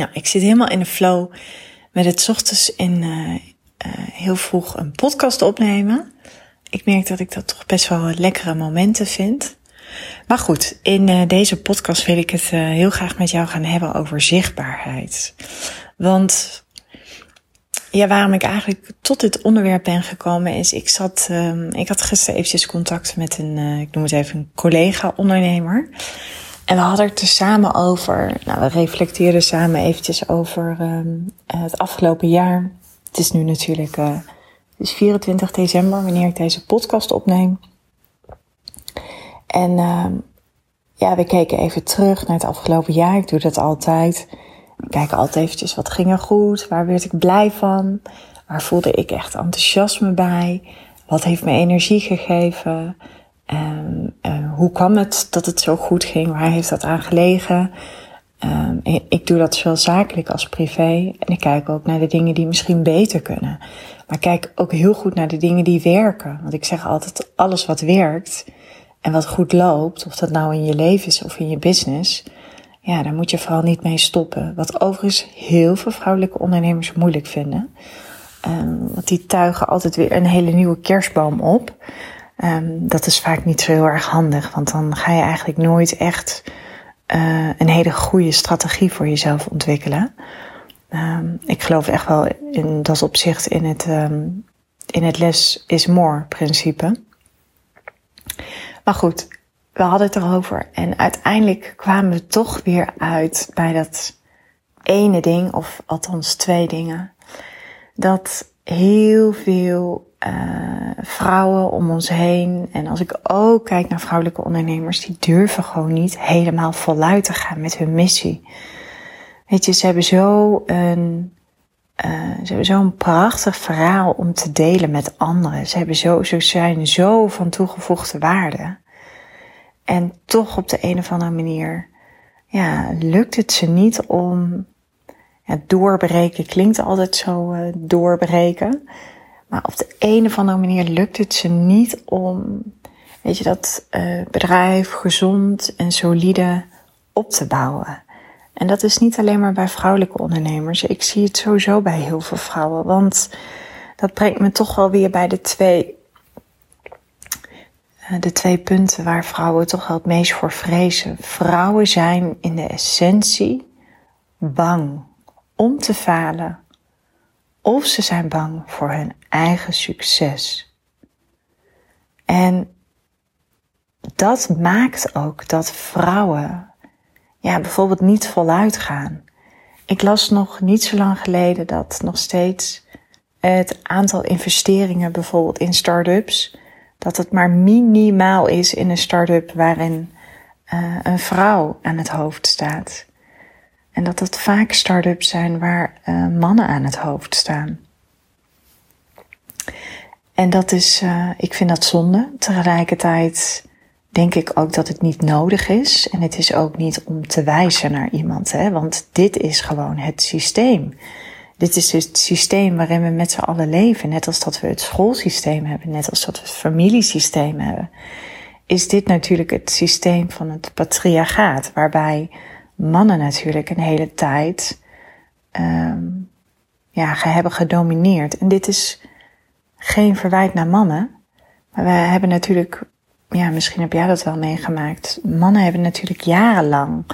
Nou, ik zit helemaal in de flow met het ochtends in uh, uh, heel vroeg een podcast opnemen. Ik merk dat ik dat toch best wel lekkere momenten vind. Maar goed, in uh, deze podcast wil ik het heel graag met jou gaan hebben over zichtbaarheid. Want ja, waarom ik eigenlijk tot dit onderwerp ben gekomen is, ik zat, um, ik had gisteren eventjes contact met een, ik noem het even een collega-ondernemer. En we hadden het er samen over, nou, we reflecteerden samen eventjes over um, het afgelopen jaar. Het is nu natuurlijk, uh, het is 24 december wanneer ik deze podcast opneem. En uh, ja, we keken even terug naar het afgelopen jaar. Ik doe dat altijd. Ik kijk altijd eventjes wat ging er goed, waar werd ik blij van, waar voelde ik echt enthousiasme bij, wat heeft me energie gegeven. Um, uh, hoe kwam het dat het zo goed ging? Waar heeft dat aan gelegen? Um, ik doe dat zowel zakelijk als privé. En ik kijk ook naar de dingen die misschien beter kunnen. Maar kijk ook heel goed naar de dingen die werken. Want ik zeg altijd, alles wat werkt en wat goed loopt, of dat nou in je leven is of in je business, ja, daar moet je vooral niet mee stoppen. Wat overigens heel veel vrouwelijke ondernemers moeilijk vinden. Um, want die tuigen altijd weer een hele nieuwe kerstboom op. Um, dat is vaak niet zo heel erg handig, want dan ga je eigenlijk nooit echt uh, een hele goede strategie voor jezelf ontwikkelen. Um, ik geloof echt wel in dat opzicht in het, um, in het less is more principe. Maar goed, we hadden het erover en uiteindelijk kwamen we toch weer uit bij dat ene ding, of althans twee dingen. Dat heel veel uh, vrouwen om ons heen. En als ik ook kijk naar vrouwelijke ondernemers, die durven gewoon niet helemaal voluit te gaan met hun missie. Weet je, ze hebben zo een, uh, ze hebben zo'n prachtig verhaal om te delen met anderen. Ze hebben zo, ze zijn zo van toegevoegde waarde. En toch op de een of andere manier, ja, lukt het ze niet om, ja, doorbreken klinkt altijd zo uh, doorbreken. Maar op de een of andere manier lukt het ze niet om, weet je, dat uh, bedrijf gezond en solide op te bouwen. En dat is niet alleen maar bij vrouwelijke ondernemers. Ik zie het sowieso bij heel veel vrouwen. Want dat brengt me toch wel weer bij de twee, uh, de twee punten waar vrouwen toch wel het meest voor vrezen. Vrouwen zijn in de essentie bang om te falen of ze zijn bang voor hun eigen succes. En dat maakt ook dat vrouwen ja, bijvoorbeeld niet voluit gaan. Ik las nog niet zo lang geleden dat nog steeds het aantal investeringen bijvoorbeeld in start-ups, dat het maar minimaal is in een start-up waarin uh, een vrouw aan het hoofd staat. En dat het vaak start-ups zijn waar uh, mannen aan het hoofd staan. En dat is, uh, ik vind dat zonde. Tegelijkertijd denk ik ook dat het niet nodig is. En het is ook niet om te wijzen naar iemand, hè? want dit is gewoon het systeem. Dit is het systeem waarin we met z'n allen leven. Net als dat we het schoolsysteem hebben, net als dat we het familiesysteem hebben. Is dit natuurlijk het systeem van het patriarchaat, waarbij mannen natuurlijk een hele tijd um, ja, hebben gedomineerd. En dit is geen verwijt naar mannen. Maar we hebben natuurlijk, ja, misschien heb jij dat wel meegemaakt. Mannen hebben natuurlijk jarenlang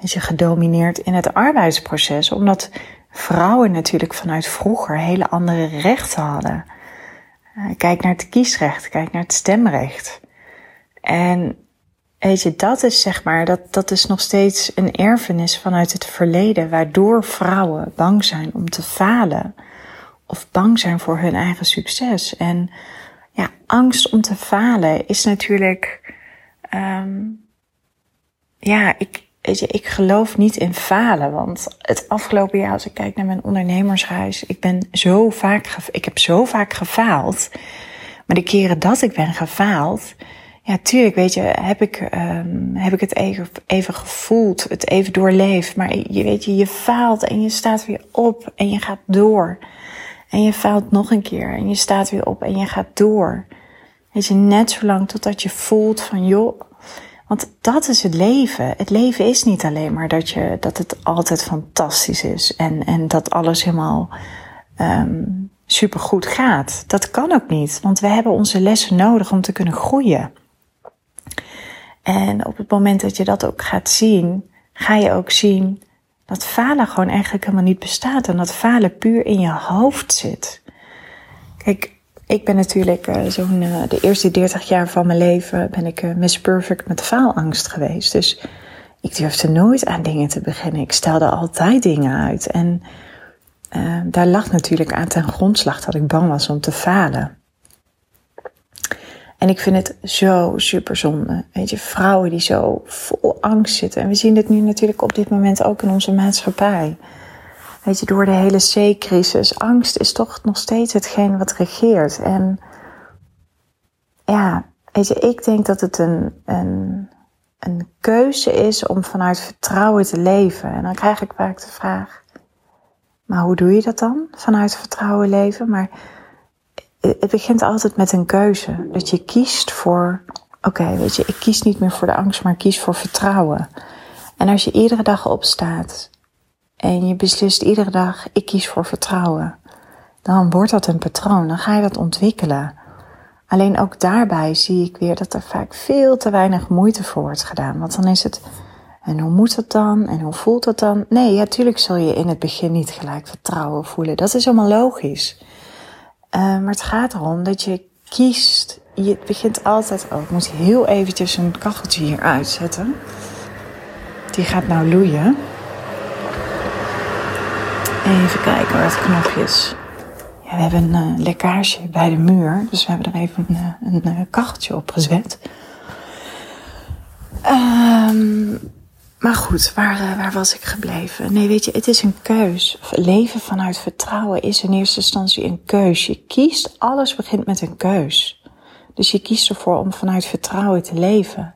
je, gedomineerd in het arbeidsproces. Omdat vrouwen natuurlijk vanuit vroeger hele andere rechten hadden. Eh, kijk naar het kiesrecht, kijk naar het stemrecht. En Weet je, dat is zeg maar, dat, dat is nog steeds een erfenis vanuit het verleden, waardoor vrouwen bang zijn om te falen of bang zijn voor hun eigen succes. En ja, angst om te falen is natuurlijk, um, ja, ik, weet je, ik geloof niet in falen. Want het afgelopen jaar, als ik kijk naar mijn ondernemersreis, ik ben zo vaak, ik heb zo vaak gefaald. Maar de keren dat ik ben gefaald, ja, tuurlijk, weet je, heb ik, um, heb ik het even, even gevoeld, het even doorleefd. Maar je weet je, je faalt en je staat weer op en je gaat door. En je faalt nog een keer en je staat weer op en je gaat door. Weet je, net zo lang totdat je voelt van, joh, want dat is het leven. Het leven is niet alleen maar dat, je, dat het altijd fantastisch is en, en dat alles helemaal um, supergoed gaat. Dat kan ook niet, want we hebben onze lessen nodig om te kunnen groeien. En op het moment dat je dat ook gaat zien, ga je ook zien dat falen gewoon eigenlijk helemaal niet bestaat en dat falen puur in je hoofd zit. Kijk, ik ben natuurlijk uh, zo'n uh, de eerste 30 jaar van mijn leven ben ik uh, Miss Perfect met faalangst geweest. Dus ik durfde nooit aan dingen te beginnen. Ik stelde altijd dingen uit. En daar lag natuurlijk aan ten grondslag dat ik bang was om te falen. En ik vind het zo super zonde. Weet je, vrouwen die zo vol angst zitten. En we zien dit nu natuurlijk op dit moment ook in onze maatschappij. Weet je, door de hele C-crisis. Angst is toch nog steeds hetgeen wat regeert. En ja, weet je, ik denk dat het een, een, een keuze is om vanuit vertrouwen te leven. En dan krijg ik vaak de vraag, maar hoe doe je dat dan? Vanuit vertrouwen leven? Maar het begint altijd met een keuze. Dat je kiest voor, oké, weet je, ik kies niet meer voor de angst, maar ik kies voor vertrouwen. En als je iedere dag opstaat en je beslist iedere dag, ik kies voor vertrouwen, dan wordt dat een patroon, dan ga je dat ontwikkelen. Alleen ook daarbij zie ik weer dat er vaak veel te weinig moeite voor wordt gedaan. Want dan is het, en hoe moet het dan? En hoe voelt het dan? Nee, ja, tuurlijk zul je in het begin niet gelijk vertrouwen voelen. Dat is allemaal logisch. Uh, maar het gaat erom dat je kiest. Je begint altijd. Oh, ik moet heel eventjes een kacheltje hier uitzetten. Die gaat nou loeien. Even kijken wat knopjes. Ja, we hebben een uh, lekkage bij de muur. Dus we hebben er even een, een, een kacheltje op gezet. Um, maar goed, waar, uh, waar was ik gebleven? Nee, weet je, het is een keus. Leven vanuit vertrouwen is in eerste instantie een keus. Je kiest, alles begint met een keus. Dus je kiest ervoor om vanuit vertrouwen te leven.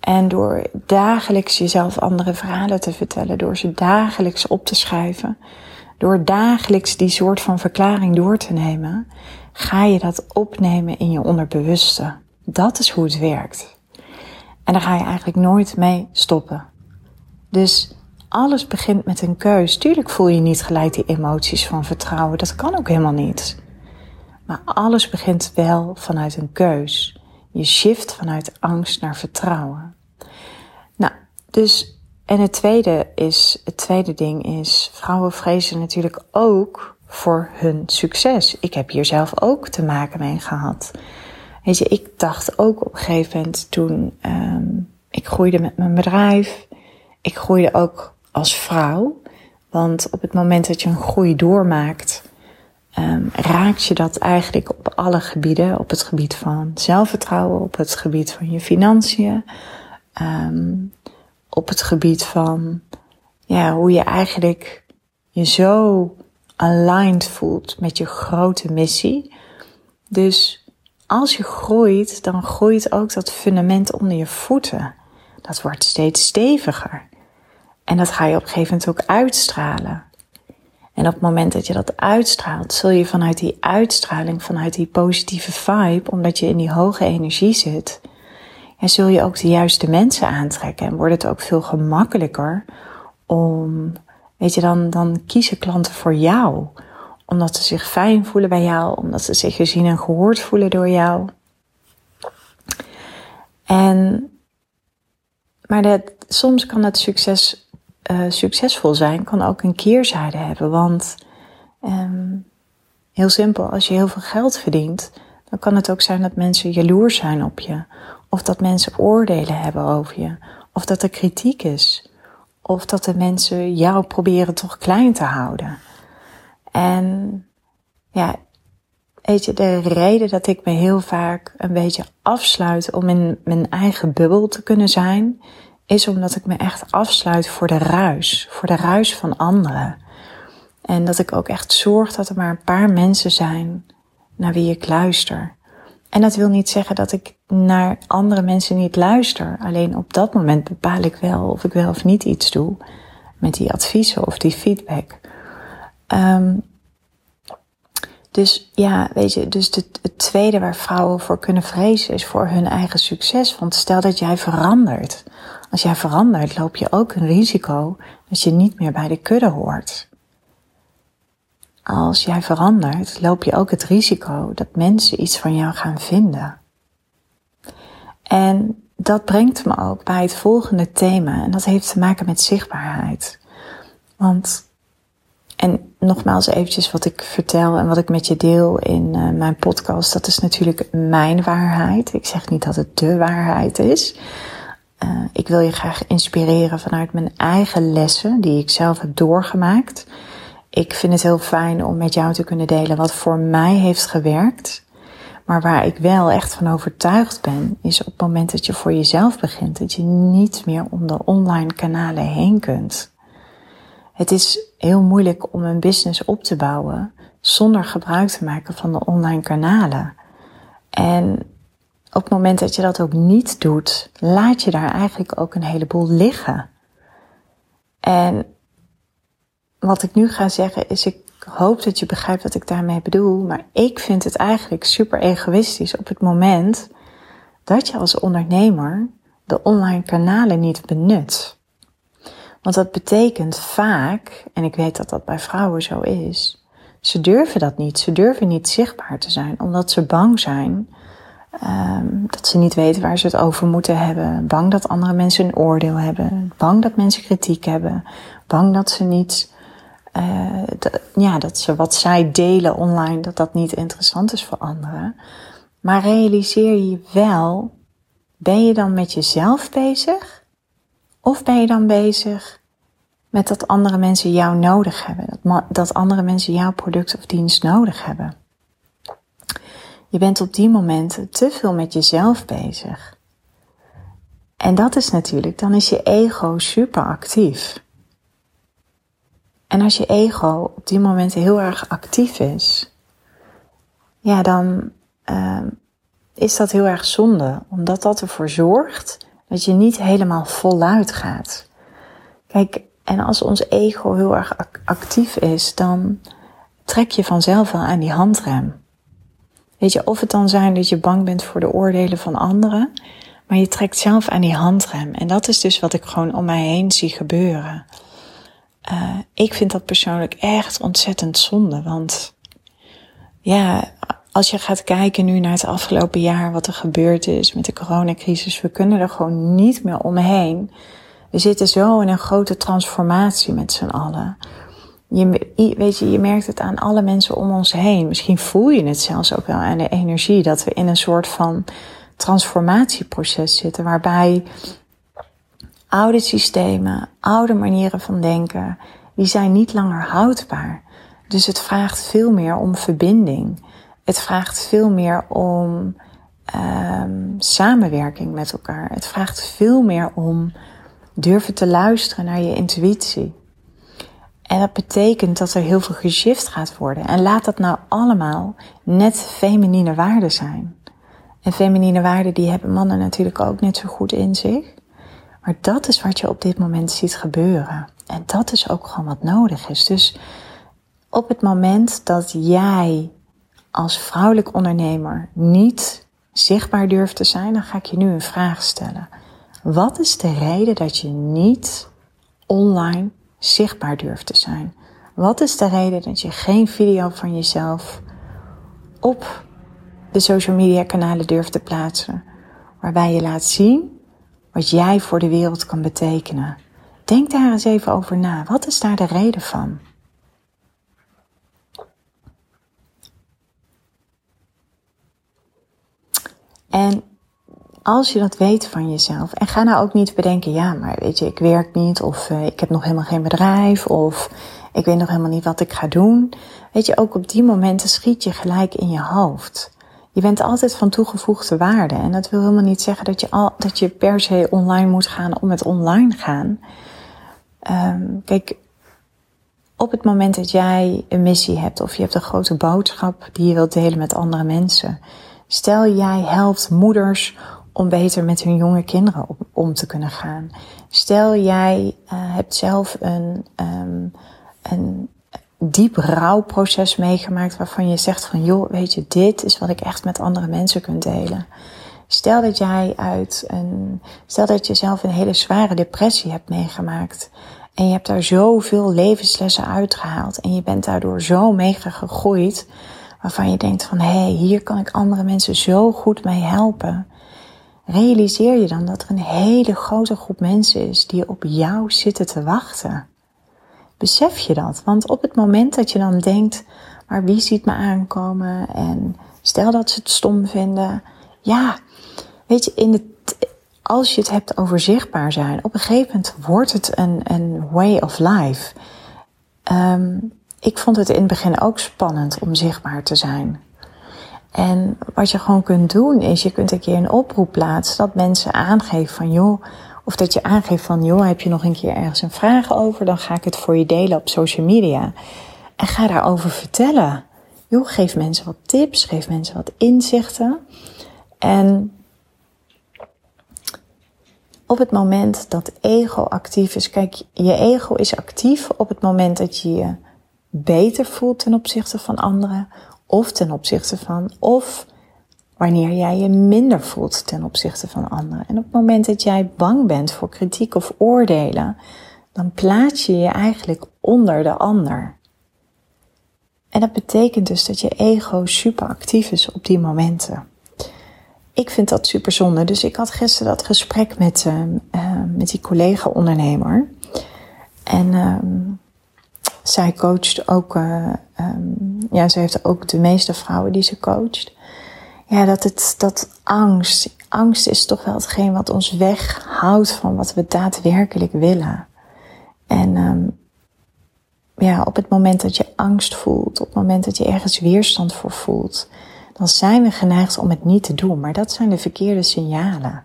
En door dagelijks jezelf andere verhalen te vertellen, door ze dagelijks op te schrijven, door dagelijks die soort van verklaring door te nemen, ga je dat opnemen in je onderbewuste. Dat is hoe het werkt. En daar ga je eigenlijk nooit mee stoppen. Dus alles begint met een keus. Tuurlijk voel je niet gelijk die emoties van vertrouwen. Dat kan ook helemaal niet. Maar alles begint wel vanuit een keus. Je shift vanuit angst naar vertrouwen. Nou, dus, en het tweede is, het tweede ding is, vrouwen vrezen natuurlijk ook voor hun succes. Ik heb hier zelf ook te maken mee gehad. Weet je, ik dacht ook op een gegeven moment toen um, ik groeide met mijn bedrijf, ik groeide ook als vrouw. Want op het moment dat je een groei doormaakt, um, raakt je dat eigenlijk op alle gebieden. Op het gebied van zelfvertrouwen, op het gebied van je financiën, um, op het gebied van ja, hoe je eigenlijk je zo aligned voelt met je grote missie. Dus als je groeit, dan groeit ook dat fundament onder je voeten. Dat wordt steeds steviger. En dat ga je op een gegeven moment ook uitstralen. En op het moment dat je dat uitstraalt, zul je vanuit die uitstraling, vanuit die positieve vibe, omdat je in die hoge energie zit, en zul je ook de juiste mensen aantrekken. En wordt het ook veel gemakkelijker om, weet je, dan, dan kiezen klanten voor jou. Omdat ze zich fijn voelen bij jou, omdat ze zich gezien en gehoord voelen door jou. En, maar dat, soms kan het succes uh, succesvol zijn kan ook een keerzijde hebben. Want um, heel simpel, als je heel veel geld verdient, dan kan het ook zijn dat mensen jaloers zijn op je. Of dat mensen oordelen hebben over je. Of dat er kritiek is. Of dat de mensen jou proberen toch klein te houden. En ja, weet je, de reden dat ik me heel vaak een beetje afsluit om in mijn eigen bubbel te kunnen zijn, is omdat ik me echt afsluit voor de ruis, voor de ruis van anderen. En dat ik ook echt zorg dat er maar een paar mensen zijn naar wie ik luister. En dat wil niet zeggen dat ik naar andere mensen niet luister. Alleen op dat moment bepaal ik wel of ik wel of niet iets doe met die adviezen of die feedback. Um, dus ja, weet je, dus het tweede waar vrouwen voor kunnen vrezen is voor hun eigen succes. Want stel dat jij verandert. Als jij verandert, loop je ook een risico dat je niet meer bij de kudde hoort. Als jij verandert, loop je ook het risico dat mensen iets van jou gaan vinden. En dat brengt me ook bij het volgende thema en dat heeft te maken met zichtbaarheid. Want, en nogmaals eventjes wat ik vertel en wat ik met je deel in uh, mijn podcast, dat is natuurlijk mijn waarheid. Ik zeg niet dat het de waarheid is. Uh, ik wil je graag inspireren vanuit mijn eigen lessen die ik zelf heb doorgemaakt. Ik vind het heel fijn om met jou te kunnen delen wat voor mij heeft gewerkt. Maar waar ik wel echt van overtuigd ben, is op het moment dat je voor jezelf begint, dat je niet meer om de online kanalen heen kunt. Het is heel moeilijk om een business op te bouwen zonder gebruik te maken van de online kanalen. En op het moment dat je dat ook niet doet, laat je daar eigenlijk ook een heleboel liggen. En wat ik nu ga zeggen is, ik hoop dat je begrijpt wat ik daarmee bedoel, maar ik vind het eigenlijk super egoïstisch op het moment dat je als ondernemer de online kanalen niet benut. Want dat betekent vaak, en ik weet dat dat bij vrouwen zo is, ze durven dat niet. Ze durven niet zichtbaar te zijn, omdat ze bang zijn um, dat ze niet weten waar ze het over moeten hebben. Bang dat andere mensen een oordeel hebben. Bang dat mensen kritiek hebben. Bang dat ze niet, uh, ja, dat ze wat zij delen online, dat dat niet interessant is voor anderen. Maar realiseer je wel, ben je dan met jezelf bezig? Of ben je dan bezig met dat andere mensen jou nodig hebben? Dat, dat andere mensen jouw product of dienst nodig hebben? Je bent op die momenten te veel met jezelf bezig. En dat is natuurlijk, dan is je ego super actief. En als je ego op die momenten heel erg actief is, ja, dan uh, is dat heel erg zonde, omdat dat ervoor zorgt dat je niet helemaal voluit gaat. Kijk, en als ons ego heel erg actief is, dan trek je vanzelf wel aan die handrem. Weet je, of het dan zijn dat je bang bent voor de oordelen van anderen, maar je trekt zelf aan die handrem. En dat is dus wat ik gewoon om mij heen zie gebeuren. Uh, ik vind dat persoonlijk echt ontzettend zonde, want ja, als je gaat kijken nu naar het afgelopen jaar, wat er gebeurd is met de coronacrisis, we kunnen er gewoon niet meer omheen. We zitten zo in een grote transformatie met z'n allen. Je, weet je, je merkt het aan alle mensen om ons heen. Misschien voel je het zelfs ook wel aan de energie dat we in een soort van transformatieproces zitten, waarbij oude systemen, oude manieren van denken, die zijn niet langer houdbaar. Dus het vraagt veel meer om verbinding. Het vraagt veel meer om um, samenwerking met elkaar. Het vraagt veel meer om durven te luisteren naar je intuïtie. En dat betekent dat er heel veel geshift gaat worden. En laat dat nou allemaal net feminine waarden zijn. En feminine waarden die hebben mannen natuurlijk ook net zo goed in zich. Maar dat is wat je op dit moment ziet gebeuren. En dat is ook gewoon wat nodig is. Dus op het moment dat jij als vrouwelijk ondernemer niet zichtbaar durft te zijn, dan ga ik je nu een vraag stellen. Wat is de reden dat je niet online zichtbaar durft te zijn? Wat is de reden dat je geen video van jezelf op de social media kanalen durft te plaatsen, waarbij je laat zien wat jij voor de wereld kan betekenen? Denk daar eens even over na. Wat is daar de reden van? En als je dat weet van jezelf, en ga nou ook niet bedenken, ja, maar weet je, ik werk niet, of uh, ik heb nog helemaal geen bedrijf, of ik weet nog helemaal niet wat ik ga doen. Weet je, ook op die momenten schiet je gelijk in je hoofd. Je bent altijd van toegevoegde waarde. En dat wil helemaal niet zeggen dat je, al, dat je per se online moet gaan om het online gaan. Um, kijk, op het moment dat jij een missie hebt of je hebt een grote boodschap die je wilt delen met andere mensen. Stel jij helpt moeders om beter met hun jonge kinderen om te kunnen gaan. Stel jij uh, hebt zelf een, um, een diep rouwproces meegemaakt waarvan je zegt van joh, weet je, dit is wat ik echt met andere mensen kan delen. Stel dat jij uit een, stel dat je zelf een hele zware depressie hebt meegemaakt. En je hebt daar zoveel levenslessen uitgehaald. En je bent daardoor zo mega gegroeid. Waarvan je denkt van, hé, hey, hier kan ik andere mensen zo goed mee helpen. Realiseer je dan dat er een hele grote groep mensen is die op jou zitten te wachten. Besef je dat? Want op het moment dat je dan denkt, maar wie ziet me aankomen? En stel dat ze het stom vinden. Ja, weet je, in als je het hebt over zichtbaar zijn, op een gegeven moment wordt het een, een way of life. Um, ik vond het in het begin ook spannend om zichtbaar te zijn. En wat je gewoon kunt doen, is je kunt een keer een oproep plaatsen dat mensen aangeven van joh, of dat je aangeeft van joh, heb je nog een keer ergens een vraag over, dan ga ik het voor je delen op social media. En ga daarover vertellen. Joh, geef mensen wat tips, geef mensen wat inzichten. En op het moment dat ego actief is. Kijk, je ego is actief op het moment dat je je beter voelt ten opzichte van anderen, of ten opzichte van, of wanneer jij je minder voelt ten opzichte van anderen. En op het moment dat jij bang bent voor kritiek of oordelen, dan plaats je je eigenlijk onder de ander. En dat betekent dus dat je ego super actief is op die momenten ik vind dat super zonde. Dus ik had gisteren dat gesprek met, uh, met die collega-ondernemer. En uh, zij coacht ook, uh, ja, ze heeft ook de meeste vrouwen die ze coacht. Ja, dat het, dat angst, angst is toch wel hetgeen wat ons weghoudt van wat we daadwerkelijk willen. En um, ja, op het moment dat je angst voelt, op het moment dat je ergens weerstand voor voelt, dan zijn we geneigd om het niet te doen. Maar dat zijn de verkeerde signalen.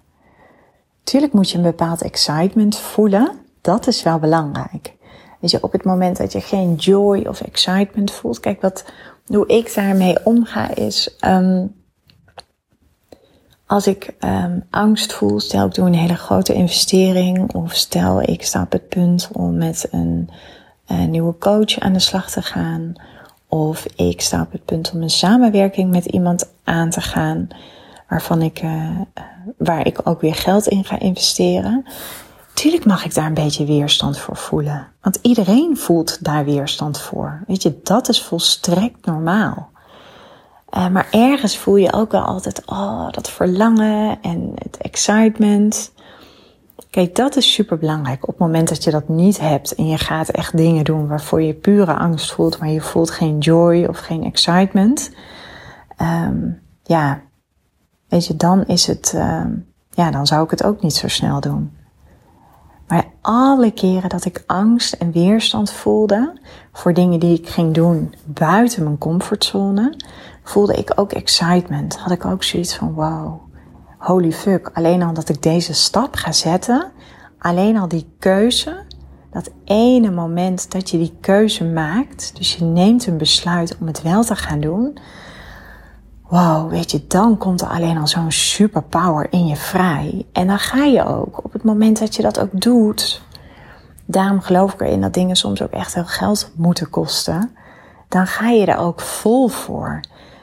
Tuurlijk moet je een bepaald excitement voelen. Dat is wel belangrijk. Weet je, op het moment dat je geen joy of excitement voelt. Kijk, wat, hoe ik daarmee omga is. Um, als ik um, angst voel, stel ik doe een hele grote investering. Of stel ik sta op het punt om met een, nieuwe coach aan de slag te gaan. Of ik sta op het punt om een samenwerking met iemand aan te gaan waarvan ik, uh, waar ik ook weer geld in ga investeren. Tuurlijk mag ik daar een beetje weerstand voor voelen. Want iedereen voelt daar weerstand voor. Weet je, dat is volstrekt normaal. Uh, maar ergens voel je ook wel altijd, oh, dat verlangen en het excitement. Kijk, dat is super belangrijk. Op het moment dat je dat niet hebt en je gaat echt dingen doen waarvoor je pure angst voelt, maar je voelt geen joy of geen excitement. Um, ja, weet je, dan is het, um, ja, dan zou ik het ook niet zo snel doen. Alle keren dat ik angst en weerstand voelde voor dingen die ik ging doen buiten mijn comfortzone, voelde ik ook excitement. Had ik ook zoiets van wow holy fuck, alleen al dat ik deze stap ga zetten, alleen al die keuze, dat ene moment dat je die keuze maakt, dus je neemt een besluit om het wel te gaan doen, wow, weet je, dan komt er alleen al zo'n superpower in je vrij. En dan ga je ook, op het moment dat je dat ook doet, daarom geloof ik erin dat dingen soms ook echt heel geld moeten kosten, dan ga je er ook vol voor.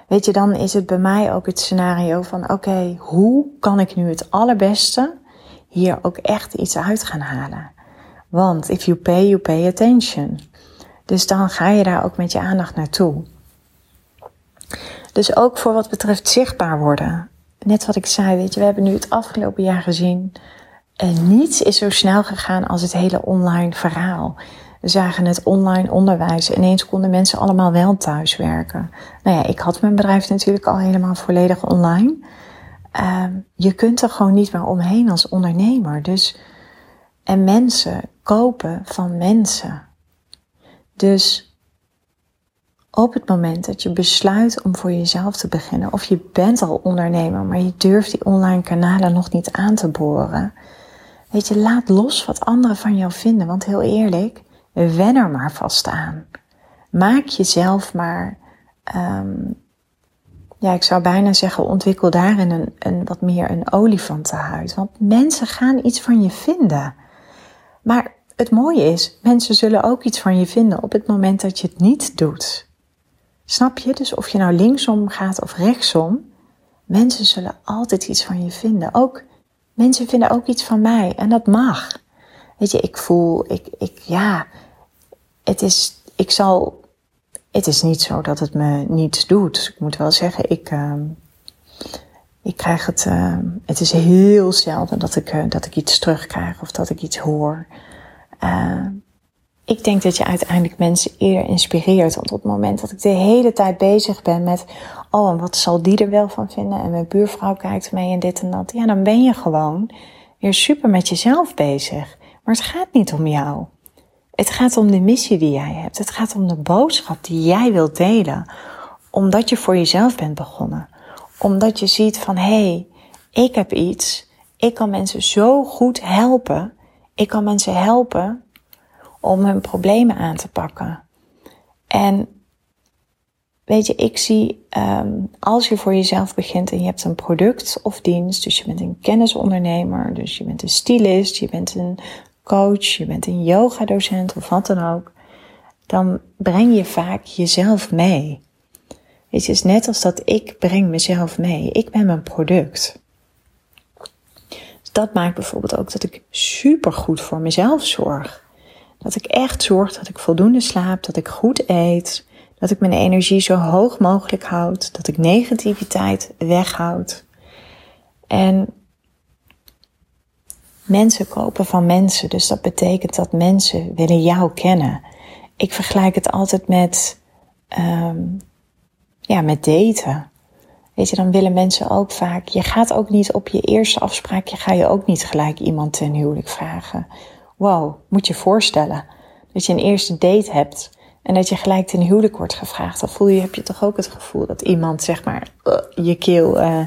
Weet je, dan is het bij mij ook het scenario van oké, hoe kan ik nu het allerbeste hier ook echt iets uit gaan halen? Want if you pay, you pay attention. Dus dan ga je daar ook met je aandacht naartoe. Dus ook voor wat betreft zichtbaar worden. Net wat ik zei, weet je, we hebben nu het afgelopen jaar gezien. En niets is zo snel gegaan als het hele online verhaal. We zagen het online onderwijs. Ineens konden mensen allemaal wel thuiswerken. Nou ja, ik had mijn bedrijf natuurlijk al helemaal volledig online. Uh, je kunt er gewoon niet meer omheen als ondernemer. Dus, en mensen kopen van mensen. Dus op het moment dat je besluit om voor jezelf te beginnen, of je bent al ondernemer, maar je durft die online kanalen nog niet aan te boren. Weet je, laat los wat anderen van jou vinden. Want heel eerlijk, wen er maar vast aan. Maak jezelf maar, um, ja, ik zou bijna zeggen, ontwikkel daarin een, een wat meer een olifantenhuid. Want mensen gaan iets van je vinden. Maar het mooie is, mensen zullen ook iets van je vinden op het moment dat je het niet doet. Snap je? Dus of je nou linksom gaat of rechtsom, mensen zullen altijd iets van je vinden. Ook mensen vinden ook iets van mij en dat mag. Weet je, ik voel, ik, ik, ja, het is, ik zal, het is niet zo dat het me niets doet. Ik moet wel zeggen, ik, uh, ik krijg het, uh, het is heel zelden dat ik, uh, dat ik iets terugkrijg of dat ik iets hoor. Ik denk dat je uiteindelijk mensen eerder inspireert. Want op het moment dat ik de hele tijd bezig ben met, oh, en wat zal die er wel van vinden? En mijn buurvrouw kijkt mee en dit en dat. Ja, dan ben je gewoon weer super met jezelf bezig. Maar het gaat niet om jou. Het gaat om de missie die jij hebt. Het gaat om de boodschap die jij wilt delen. Omdat je voor jezelf bent begonnen. Omdat je ziet van, hé, hey, ik heb iets. Ik kan mensen zo goed helpen. Ik kan mensen helpen om hun problemen aan te pakken. En weet je, ik zie um, als je voor jezelf begint en je hebt een product of dienst, dus je bent een kennisondernemer, dus je bent een stylist, je bent een coach, je bent een yogadocent of wat dan ook, dan breng je vaak jezelf mee. Het is net als dat ik breng mezelf mee. Ik ben mijn product. Dat maakt bijvoorbeeld ook dat ik super goed voor mezelf zorg. Dat ik echt zorg dat ik voldoende slaap, dat ik goed eet, dat ik mijn energie zo hoog mogelijk houd, dat ik negativiteit weghoud. En mensen kopen van mensen, dus dat betekent dat mensen willen jou kennen. Ik vergelijk het altijd met, um, ja, met daten. Weet je, dan willen mensen ook vaak. Je gaat ook niet op je eerste afspraak, je ga je ook niet gelijk iemand ten huwelijk vragen wow, moet je voorstellen dat je een eerste date hebt en dat je gelijk ten huwelijk wordt gevraagd. Dan voel je, heb je toch ook het gevoel dat iemand zeg maar uh, je keel uh,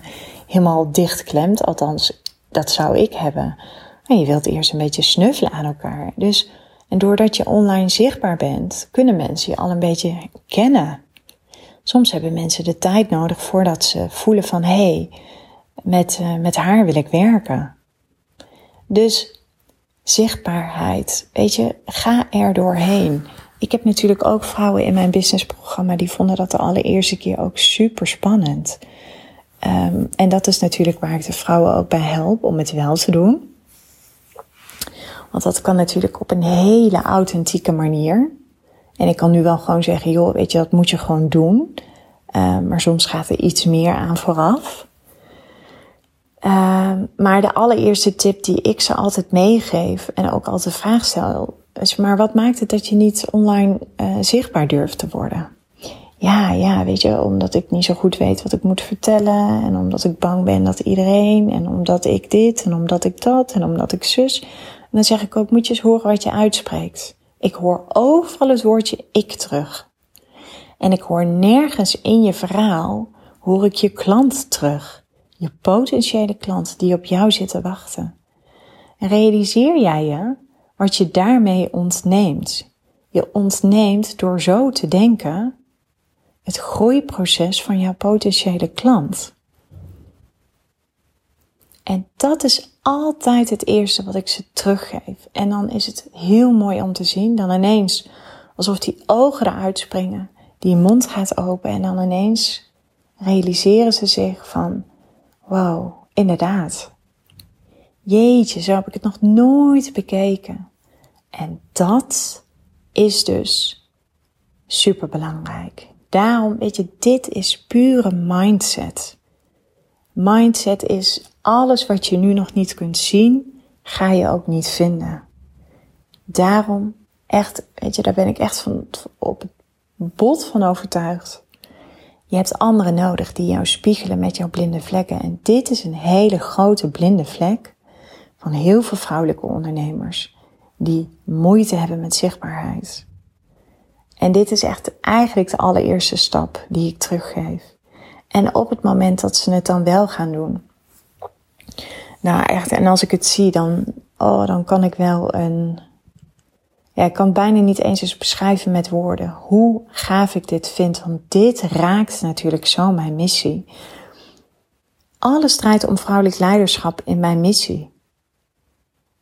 helemaal dichtklemt. Althans, dat zou ik hebben. En je wilt eerst een beetje snuffelen aan elkaar. Dus, en doordat je online zichtbaar bent, kunnen mensen je al een beetje kennen. Soms hebben mensen de tijd nodig voordat ze voelen van, hé, hey, met, uh, met haar wil ik werken. Dus zichtbaarheid. Weet je, ga er doorheen. Ik heb natuurlijk ook vrouwen in mijn businessprogramma die vonden dat de allereerste keer ook super spannend. Um, en dat is natuurlijk waar ik de vrouwen ook bij help om het wel te doen. Want dat kan natuurlijk op een hele authentieke manier. En ik kan nu wel gewoon zeggen, joh, weet je, dat moet je gewoon doen. Um, maar soms gaat er iets meer aan vooraf. Uh, maar de allereerste tip die ik ze altijd meegeef en ook altijd de vraag stel, is maar wat maakt het dat je niet online uh, zichtbaar durft te worden? Ja, ja, weet je, omdat ik niet zo goed weet wat ik moet vertellen en omdat ik bang ben dat iedereen en omdat ik dit en omdat ik dat en omdat ik zus. En dan zeg ik ook, moet je eens horen wat je uitspreekt. Ik hoor overal het woordje ik terug. En ik hoor nergens in je verhaal, hoor ik je klant terug je potentiële klant die op jou zit te wachten. En realiseer jij je wat je daarmee ontneemt? Je ontneemt door zo te denken het groeiproces van jouw potentiële klant. En dat is altijd het eerste wat ik ze teruggeef. En dan is het heel mooi om te zien, dan ineens alsof die ogen eruit springen, die mond gaat open en dan ineens realiseren ze zich van, Wow, inderdaad. Jeetje, zo heb ik het nog nooit bekeken. En dat is dus super belangrijk. Daarom, weet je, dit is pure mindset. Mindset is alles wat je nu nog niet kunt zien, ga je ook niet vinden. Daarom, echt, weet je, daar ben ik echt van, op het bot van overtuigd. Je hebt anderen nodig die jou spiegelen met jouw blinde vlekken. En dit is een hele grote blinde vlek van heel veel vrouwelijke ondernemers die moeite hebben met zichtbaarheid. En dit is echt eigenlijk de allereerste stap die ik teruggeef. En op het moment dat ze het dan wel gaan doen. Nou echt, en als ik het zie, dan, oh, dan kan ik wel een. Ik kan het bijna niet eens eens beschrijven met woorden. Hoe gaaf ik dit vind. Want dit raakt natuurlijk zo mijn missie. Alles draait om vrouwelijk leiderschap in mijn missie.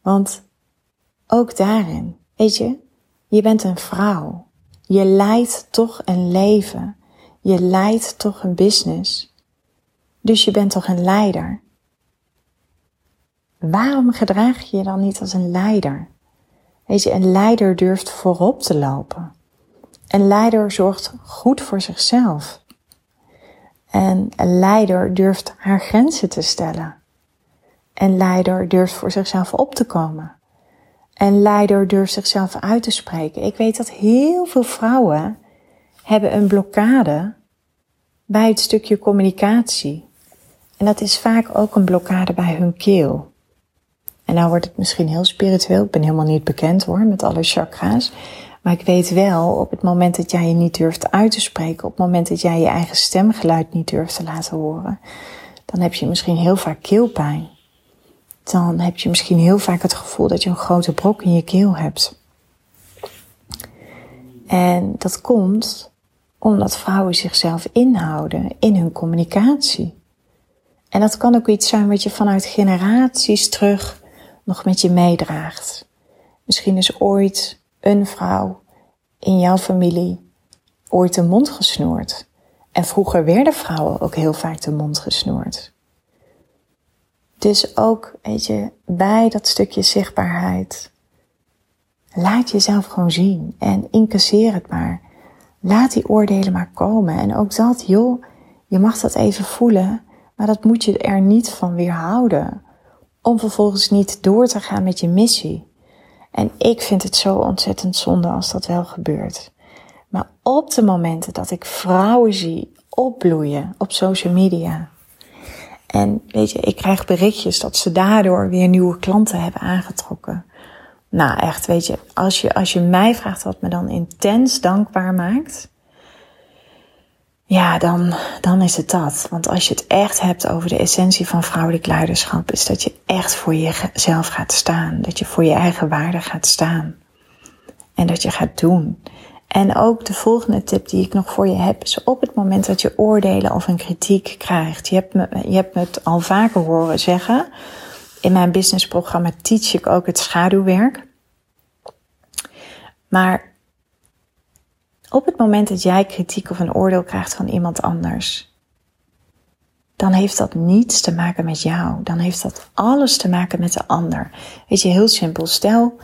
Want ook daarin, weet je, je bent een vrouw. Je leidt toch een leven. Je leidt toch een business. Dus je bent toch een leider. Waarom gedraag je je dan niet als een leider? Een leider durft voorop te lopen. Een leider zorgt goed voor zichzelf. En een leider durft haar grenzen te stellen. Een leider durft voor zichzelf op te komen. Een leider durft zichzelf uit te spreken. Ik weet dat heel veel vrouwen hebben een blokkade bij het stukje communicatie. En dat is vaak ook een blokkade bij hun keel. En nou wordt het misschien heel spiritueel. Ik ben helemaal niet bekend hoor met alle chakra's. Maar ik weet wel, op het moment dat jij je niet durft uit te spreken, op het moment dat jij je eigen stemgeluid niet durft te laten horen, dan heb je misschien heel vaak keelpijn. Dan heb je misschien heel vaak het gevoel dat je een grote brok in je keel hebt. En dat komt omdat vrouwen zichzelf inhouden in hun communicatie. En dat kan ook iets zijn wat je vanuit generaties terug nog met je meedraagt. Misschien is ooit een vrouw in jouw familie ooit de mond gesnoerd. En vroeger werden vrouwen ook heel vaak de mond gesnoerd. Dus ook, weet bij dat stukje zichtbaarheid, laat jezelf gewoon zien en incasseer het maar. Laat die oordelen maar komen. En ook dat, joh, je mag dat even voelen, maar dat moet je er niet van weerhouden. Om vervolgens niet door te gaan met je missie. En ik vind het zo ontzettend zonde als dat wel gebeurt. Maar op de momenten dat ik vrouwen zie opbloeien op social media. En weet je, ik krijg berichtjes dat ze daardoor weer nieuwe klanten hebben aangetrokken. Nou, echt, weet je, als je, als je mij vraagt wat me dan intens dankbaar maakt, ja, dan, dan is het dat. Want als je het echt hebt over de essentie van vrouwelijk leiderschap, is dat je echt voor jezelf gaat staan. Dat je voor je eigen waarde gaat staan. En dat je gaat doen. En ook de volgende tip die ik nog voor je heb, is op het moment dat je oordelen of een kritiek krijgt. Je hebt me, je hebt me het al vaker horen zeggen. In mijn businessprogramma teach ik ook het schaduwwerk. Maar op het moment dat jij kritiek of een oordeel krijgt van iemand anders, dan heeft dat niets te maken met jou. Dan heeft dat alles te maken met de ander. Weet je, heel simpel. Stel,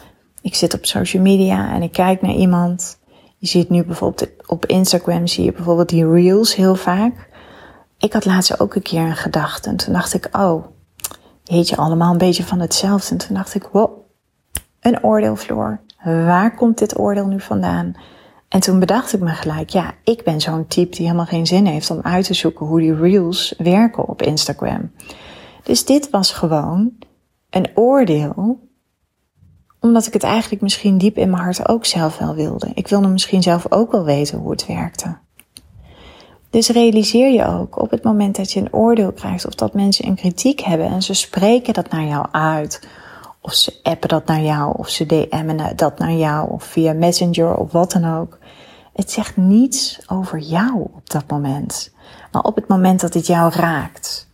ik zit op social media en ik kijk naar iemand. Je ziet nu bijvoorbeeld op Instagram zie je bijvoorbeeld die reels heel vaak. Ik had laatst ook een keer een gedachte en toen dacht ik, oh, heet je allemaal een beetje van hetzelfde. En toen dacht ik, wow, een oordeel, Floor. Waar komt dit oordeel nu vandaan? En toen bedacht ik me gelijk, ja, ik ben zo'n type die helemaal geen zin heeft om uit te zoeken hoe die reels werken op Instagram. Dus dit was gewoon een oordeel, omdat ik het eigenlijk misschien diep in mijn hart ook zelf wel wilde. Ik wilde misschien zelf ook wel weten hoe het werkte. Dus realiseer je ook op het moment dat je een oordeel krijgt of dat mensen een kritiek hebben en ze spreken dat naar jou uit of ze appen dat naar jou, of ze DM'en dat naar jou, of via Messenger of wat dan ook. Het zegt niets over jou op dat moment. Maar op het moment dat het jou raakt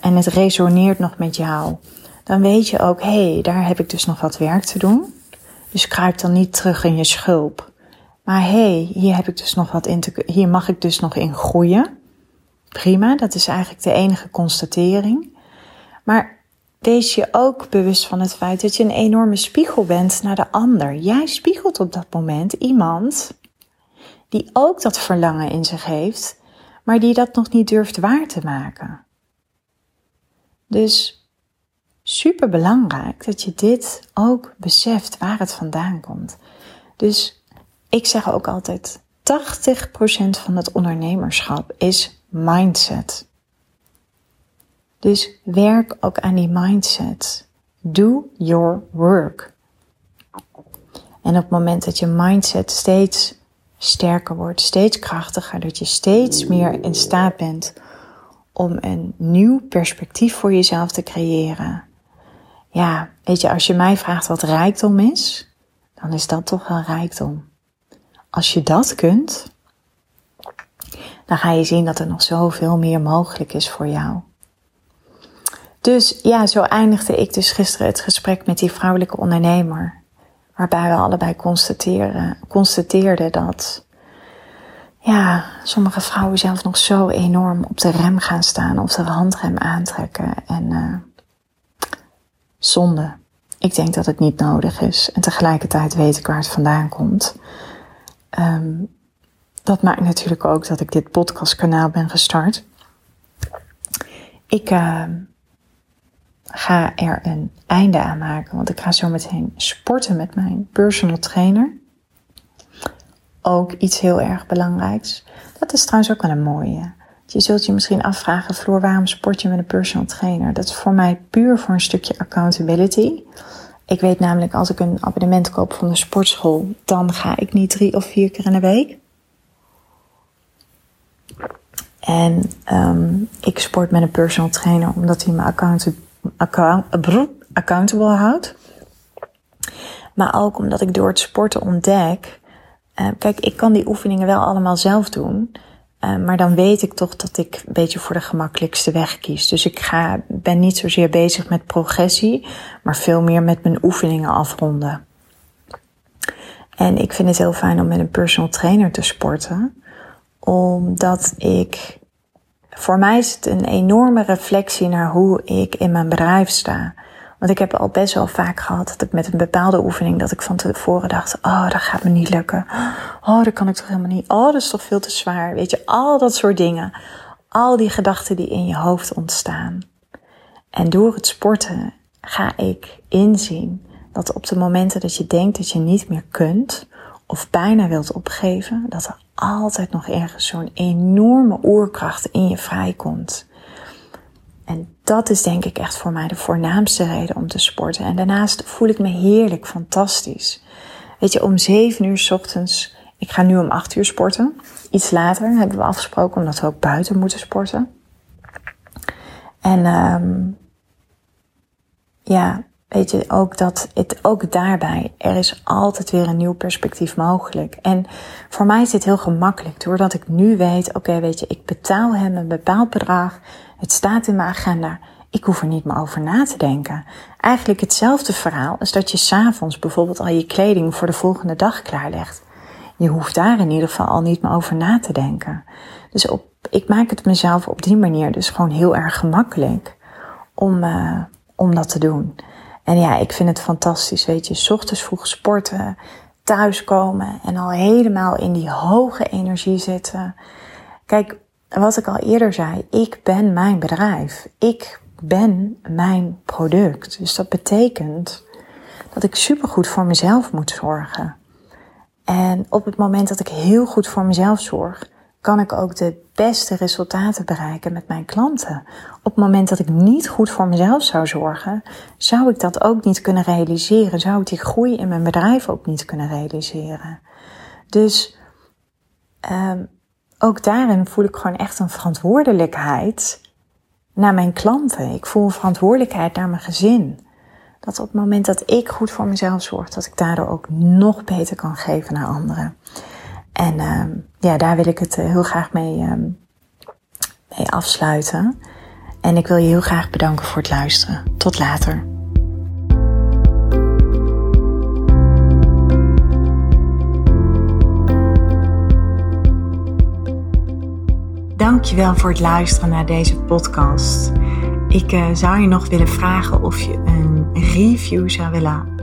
en het resoneert nog met jou, dan weet je ook, hé, hey, daar heb ik dus nog wat werk te doen. Dus kruip dan niet terug in je schulp. Maar hé, hey, hier heb ik dus nog wat in te, hier mag ik dus nog in groeien. Prima, dat is eigenlijk de enige constatering. Maar wees je ook bewust van het feit dat je een enorme spiegel bent naar de ander. Jij spiegelt op dat moment iemand die ook dat verlangen in zich heeft, maar die dat nog niet durft waar te maken. Dus super belangrijk dat je dit ook beseft waar het vandaan komt. Dus ik zeg ook altijd: 80% van het ondernemerschap is mindset. Dus werk ook aan die mindset. Do your work. En op het moment dat je mindset steeds sterker wordt, steeds krachtiger, dat je steeds meer in staat bent om een nieuw perspectief voor jezelf te creëren. Ja, weet je, als je mij vraagt wat rijkdom is, dan is dat toch wel rijkdom. Als je dat kunt, dan ga je zien dat er nog zoveel meer mogelijk is voor jou. Dus ja, zo eindigde ik dus gisteren het gesprek met die vrouwelijke ondernemer. Waarbij we allebei constateerden dat ja, sommige vrouwen zelf nog zo enorm op de rem gaan staan of de handrem aantrekken. En uh, zonde. Ik denk dat het niet nodig is. En tegelijkertijd weet ik waar het vandaan komt. Um, dat maakt natuurlijk ook dat ik dit podcastkanaal ben gestart. Ik uh, ga er een einde aan maken, want ik ga zo meteen sporten met mijn personal trainer. Ook iets heel erg belangrijks. Dat is trouwens ook wel een mooie. Je zult je misschien afvragen, Floor, waarom sport je met een personal trainer? Dat is voor mij puur voor een stukje accountability. Ik weet namelijk, als ik een abonnement koop van de sportschool, dan ga ik niet drie of vier keer in de week. En um, ik sport met een personal trainer omdat hij me account, account, accountable houdt. Maar ook omdat ik door het sporten ontdek. Uh, kijk, ik kan die oefeningen wel allemaal zelf doen. Uh, maar dan weet ik toch dat ik een beetje voor de gemakkelijkste weg kies. Dus ik ga, ben niet zozeer bezig met progressie, maar veel meer met mijn oefeningen afronden. En ik vind het heel fijn om met een personal trainer te sporten omdat ik, voor mij is het een enorme reflectie naar hoe ik in mijn bedrijf sta. Want ik heb al best wel vaak gehad dat ik met een bepaalde oefening, dat ik van tevoren dacht, oh, dat gaat me niet lukken. Oh, dat kan ik toch helemaal niet. Oh, dat is toch veel te zwaar. Weet je, al dat soort dingen. Al die gedachten die in je hoofd ontstaan. En door het sporten ga ik inzien dat op de momenten dat je denkt dat je niet meer kunt, of bijna wilt opgeven, dat er altijd nog ergens zo'n enorme oerkracht in je vrijkomt. En dat is denk ik echt voor mij de voornaamste reden om te sporten. En daarnaast voel ik me heerlijk, fantastisch. Weet je, om 7 uur s ochtends, ik ga nu om 8 uur sporten. Iets later hebben we afgesproken omdat we ook buiten moeten sporten. En um, ja, weet je ook dat het ook daarbij, er is altijd weer een nieuw perspectief mogelijk. En voor mij is dit heel gemakkelijk, doordat ik nu weet, oké, weet je, ik betaal hem een bepaald bedrag, het staat in mijn agenda, ik hoef er niet meer over na te denken. Eigenlijk hetzelfde verhaal als dat je s'avonds bijvoorbeeld al je kleding voor de volgende dag klaarlegt. Je hoeft daar in ieder geval al niet meer over na te denken. Dus op, ik maak het mezelf op die manier dus gewoon heel erg gemakkelijk om, uh, om dat te doen. En ja, ik vind het fantastisch, weet je. S ochtends vroeg sporten, thuiskomen en al helemaal in die hoge energie zitten. Kijk, wat ik al eerder zei, ik ben mijn bedrijf. Ik ben mijn product. Dus dat betekent dat ik supergoed voor mezelf moet zorgen. En op het moment dat ik heel goed voor mezelf zorg, kan ik ook de beste resultaten bereiken met mijn klanten. Op het moment dat ik niet goed voor mezelf zou zorgen, zou ik dat ook niet kunnen realiseren. Zou ik die groei in mijn bedrijf ook niet kunnen realiseren. Dus um, ook daarin voel ik gewoon echt een verantwoordelijkheid naar mijn klanten. Ik voel een verantwoordelijkheid naar mijn gezin. Dat op het moment dat ik goed voor mezelf zorg, dat ik daardoor ook nog beter kan geven naar anderen. En uh, ja, daar wil ik het eh, heel graag mee, uh, mee afsluiten. En ik wil je heel graag bedanken voor het luisteren. Tot later. Dankjewel voor het luisteren naar deze podcast. Ik uh, zou je nog willen vragen of je een review zou willen